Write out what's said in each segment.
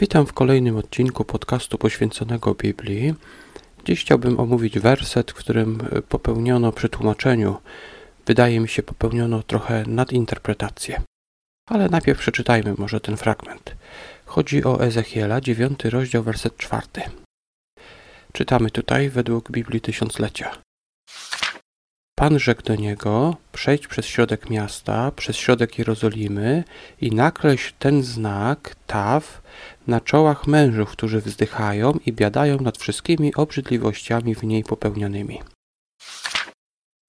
Witam w kolejnym odcinku podcastu poświęconego Biblii. Dziś chciałbym omówić werset, w którym popełniono przy tłumaczeniu, wydaje mi się, popełniono trochę nadinterpretację. Ale najpierw przeczytajmy może ten fragment. Chodzi o Ezechiela, 9 rozdział, werset 4. Czytamy tutaj według Biblii Tysiąclecia. Pan rzekł do niego: Przejdź przez środek miasta, przez środek Jerozolimy i nakreśl ten znak, taw, na czołach mężów, którzy wzdychają i biadają nad wszystkimi obrzydliwościami w niej popełnionymi.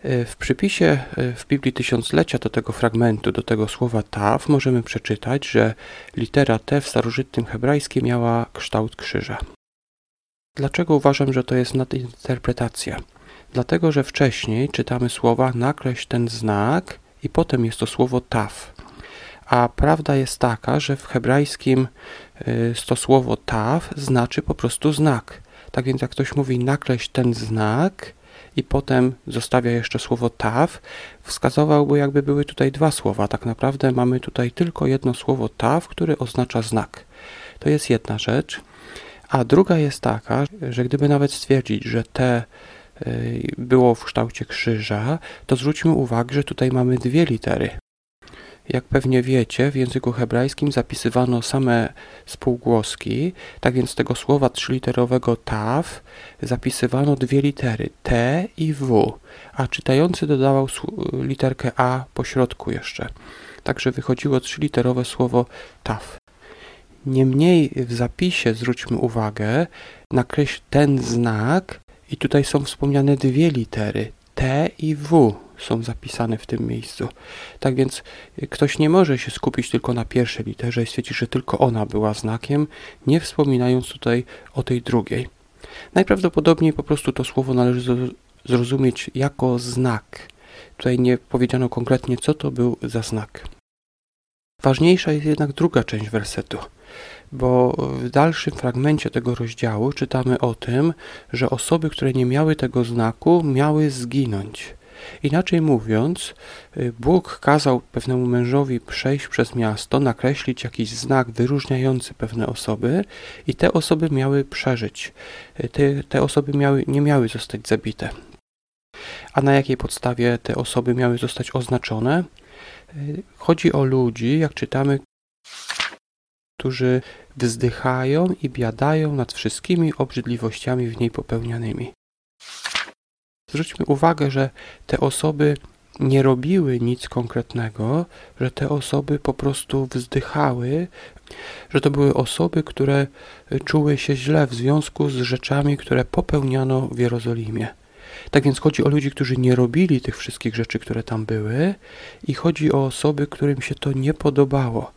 E, w przypisie e, w Biblii Tysiąclecia do tego fragmentu, do tego słowa taw, możemy przeczytać, że litera T w starożytnym hebrajskim miała kształt krzyża. Dlaczego uważam, że to jest nadinterpretacja? Dlatego, że wcześniej czytamy słowa nakreśl ten znak i potem jest to słowo taf. A prawda jest taka, że w hebrajskim y, to słowo taf znaczy po prostu znak. Tak więc jak ktoś mówi nakreśl ten znak i potem zostawia jeszcze słowo taf, wskazywałby jakby były tutaj dwa słowa. Tak naprawdę mamy tutaj tylko jedno słowo taf, które oznacza znak. To jest jedna rzecz. A druga jest taka, że gdyby nawet stwierdzić, że te było w kształcie krzyża, to zwróćmy uwagę, że tutaj mamy dwie litery. Jak pewnie wiecie, w języku hebrajskim zapisywano same spółgłoski, tak więc tego słowa trzyliterowego taw zapisywano dwie litery T i W, a czytający dodawał literkę A po środku jeszcze. Także wychodziło trzyliterowe słowo taw. Niemniej w zapisie zwróćmy uwagę, nakreśl ten znak i tutaj są wspomniane dwie litery T i W są zapisane w tym miejscu. Tak więc ktoś nie może się skupić tylko na pierwszej literze i stwierdzić, że tylko ona była znakiem, nie wspominając tutaj o tej drugiej. Najprawdopodobniej po prostu to słowo należy zrozumieć jako znak. Tutaj nie powiedziano konkretnie, co to był za znak. Ważniejsza jest jednak druga część wersetu bo w dalszym fragmencie tego rozdziału czytamy o tym, że osoby, które nie miały tego znaku, miały zginąć. Inaczej mówiąc, Bóg kazał pewnemu mężowi przejść przez miasto, nakreślić jakiś znak wyróżniający pewne osoby i te osoby miały przeżyć. Te, te osoby miały, nie miały zostać zabite. A na jakiej podstawie te osoby miały zostać oznaczone? Chodzi o ludzi, jak czytamy, którzy wzdychają i biadają nad wszystkimi obrzydliwościami w niej popełnianymi. Zwróćmy uwagę, że te osoby nie robiły nic konkretnego, że te osoby po prostu wzdychały, że to były osoby, które czuły się źle w związku z rzeczami, które popełniano w Jerozolimie. Tak więc chodzi o ludzi, którzy nie robili tych wszystkich rzeczy, które tam były, i chodzi o osoby, którym się to nie podobało.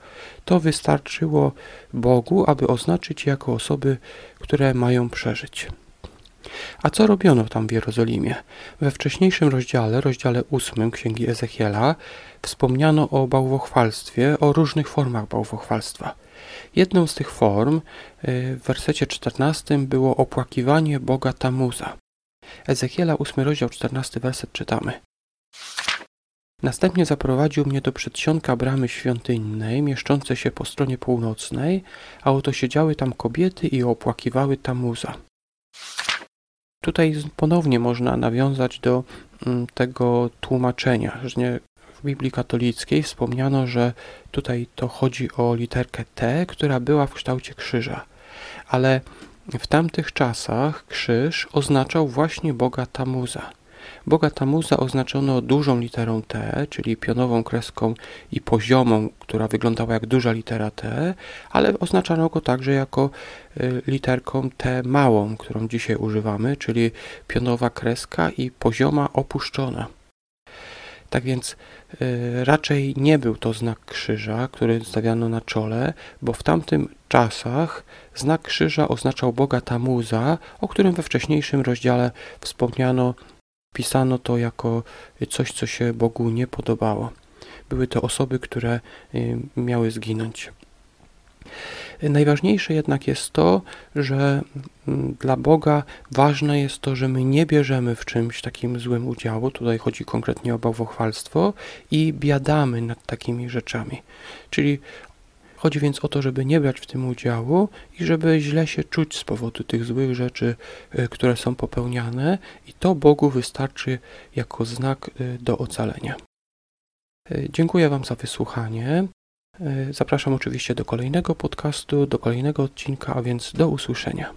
To wystarczyło Bogu, aby oznaczyć jako osoby, które mają przeżyć. A co robiono tam w Jerozolimie? We wcześniejszym rozdziale, rozdziale ósmym Księgi Ezechiela, wspomniano o bałwochwalstwie, o różnych formach bałwochwalstwa. Jedną z tych form y, w wersecie 14 było opłakiwanie Boga Tamuza. Ezechiela 8 rozdział 14 werset czytamy. Następnie zaprowadził mnie do przedsionka bramy świątynnej, mieszczącej się po stronie północnej, a oto siedziały tam kobiety i opłakiwały Tamuza. Tutaj ponownie można nawiązać do mm, tego tłumaczenia, że w Biblii katolickiej wspomniano, że tutaj to chodzi o literkę T, która była w kształcie krzyża. Ale w tamtych czasach krzyż oznaczał właśnie Boga Tamuza. Boga Tamuza oznaczono dużą literą T, czyli pionową kreską i poziomą, która wyglądała jak duża litera T, ale oznaczano go także jako y, literką T małą, którą dzisiaj używamy, czyli pionowa kreska i pozioma opuszczona. Tak więc y, raczej nie był to znak krzyża, który stawiano na czole, bo w tamtym czasach znak krzyża oznaczał Boga Tamuza, o którym we wcześniejszym rozdziale wspomniano Pisano to jako coś, co się Bogu nie podobało. Były to osoby, które y, miały zginąć. Najważniejsze jednak jest to, że mm, dla Boga ważne jest to, że my nie bierzemy w czymś takim złym udziału, tutaj chodzi konkretnie o bałwochwalstwo, i biadamy nad takimi rzeczami. Czyli Chodzi więc o to, żeby nie brać w tym udziału i żeby źle się czuć z powodu tych złych rzeczy, y, które są popełniane, i to Bogu wystarczy jako znak y, do ocalenia. Y, dziękuję Wam za wysłuchanie. Zapraszam oczywiście do kolejnego podcastu, do kolejnego odcinka, a więc do usłyszenia.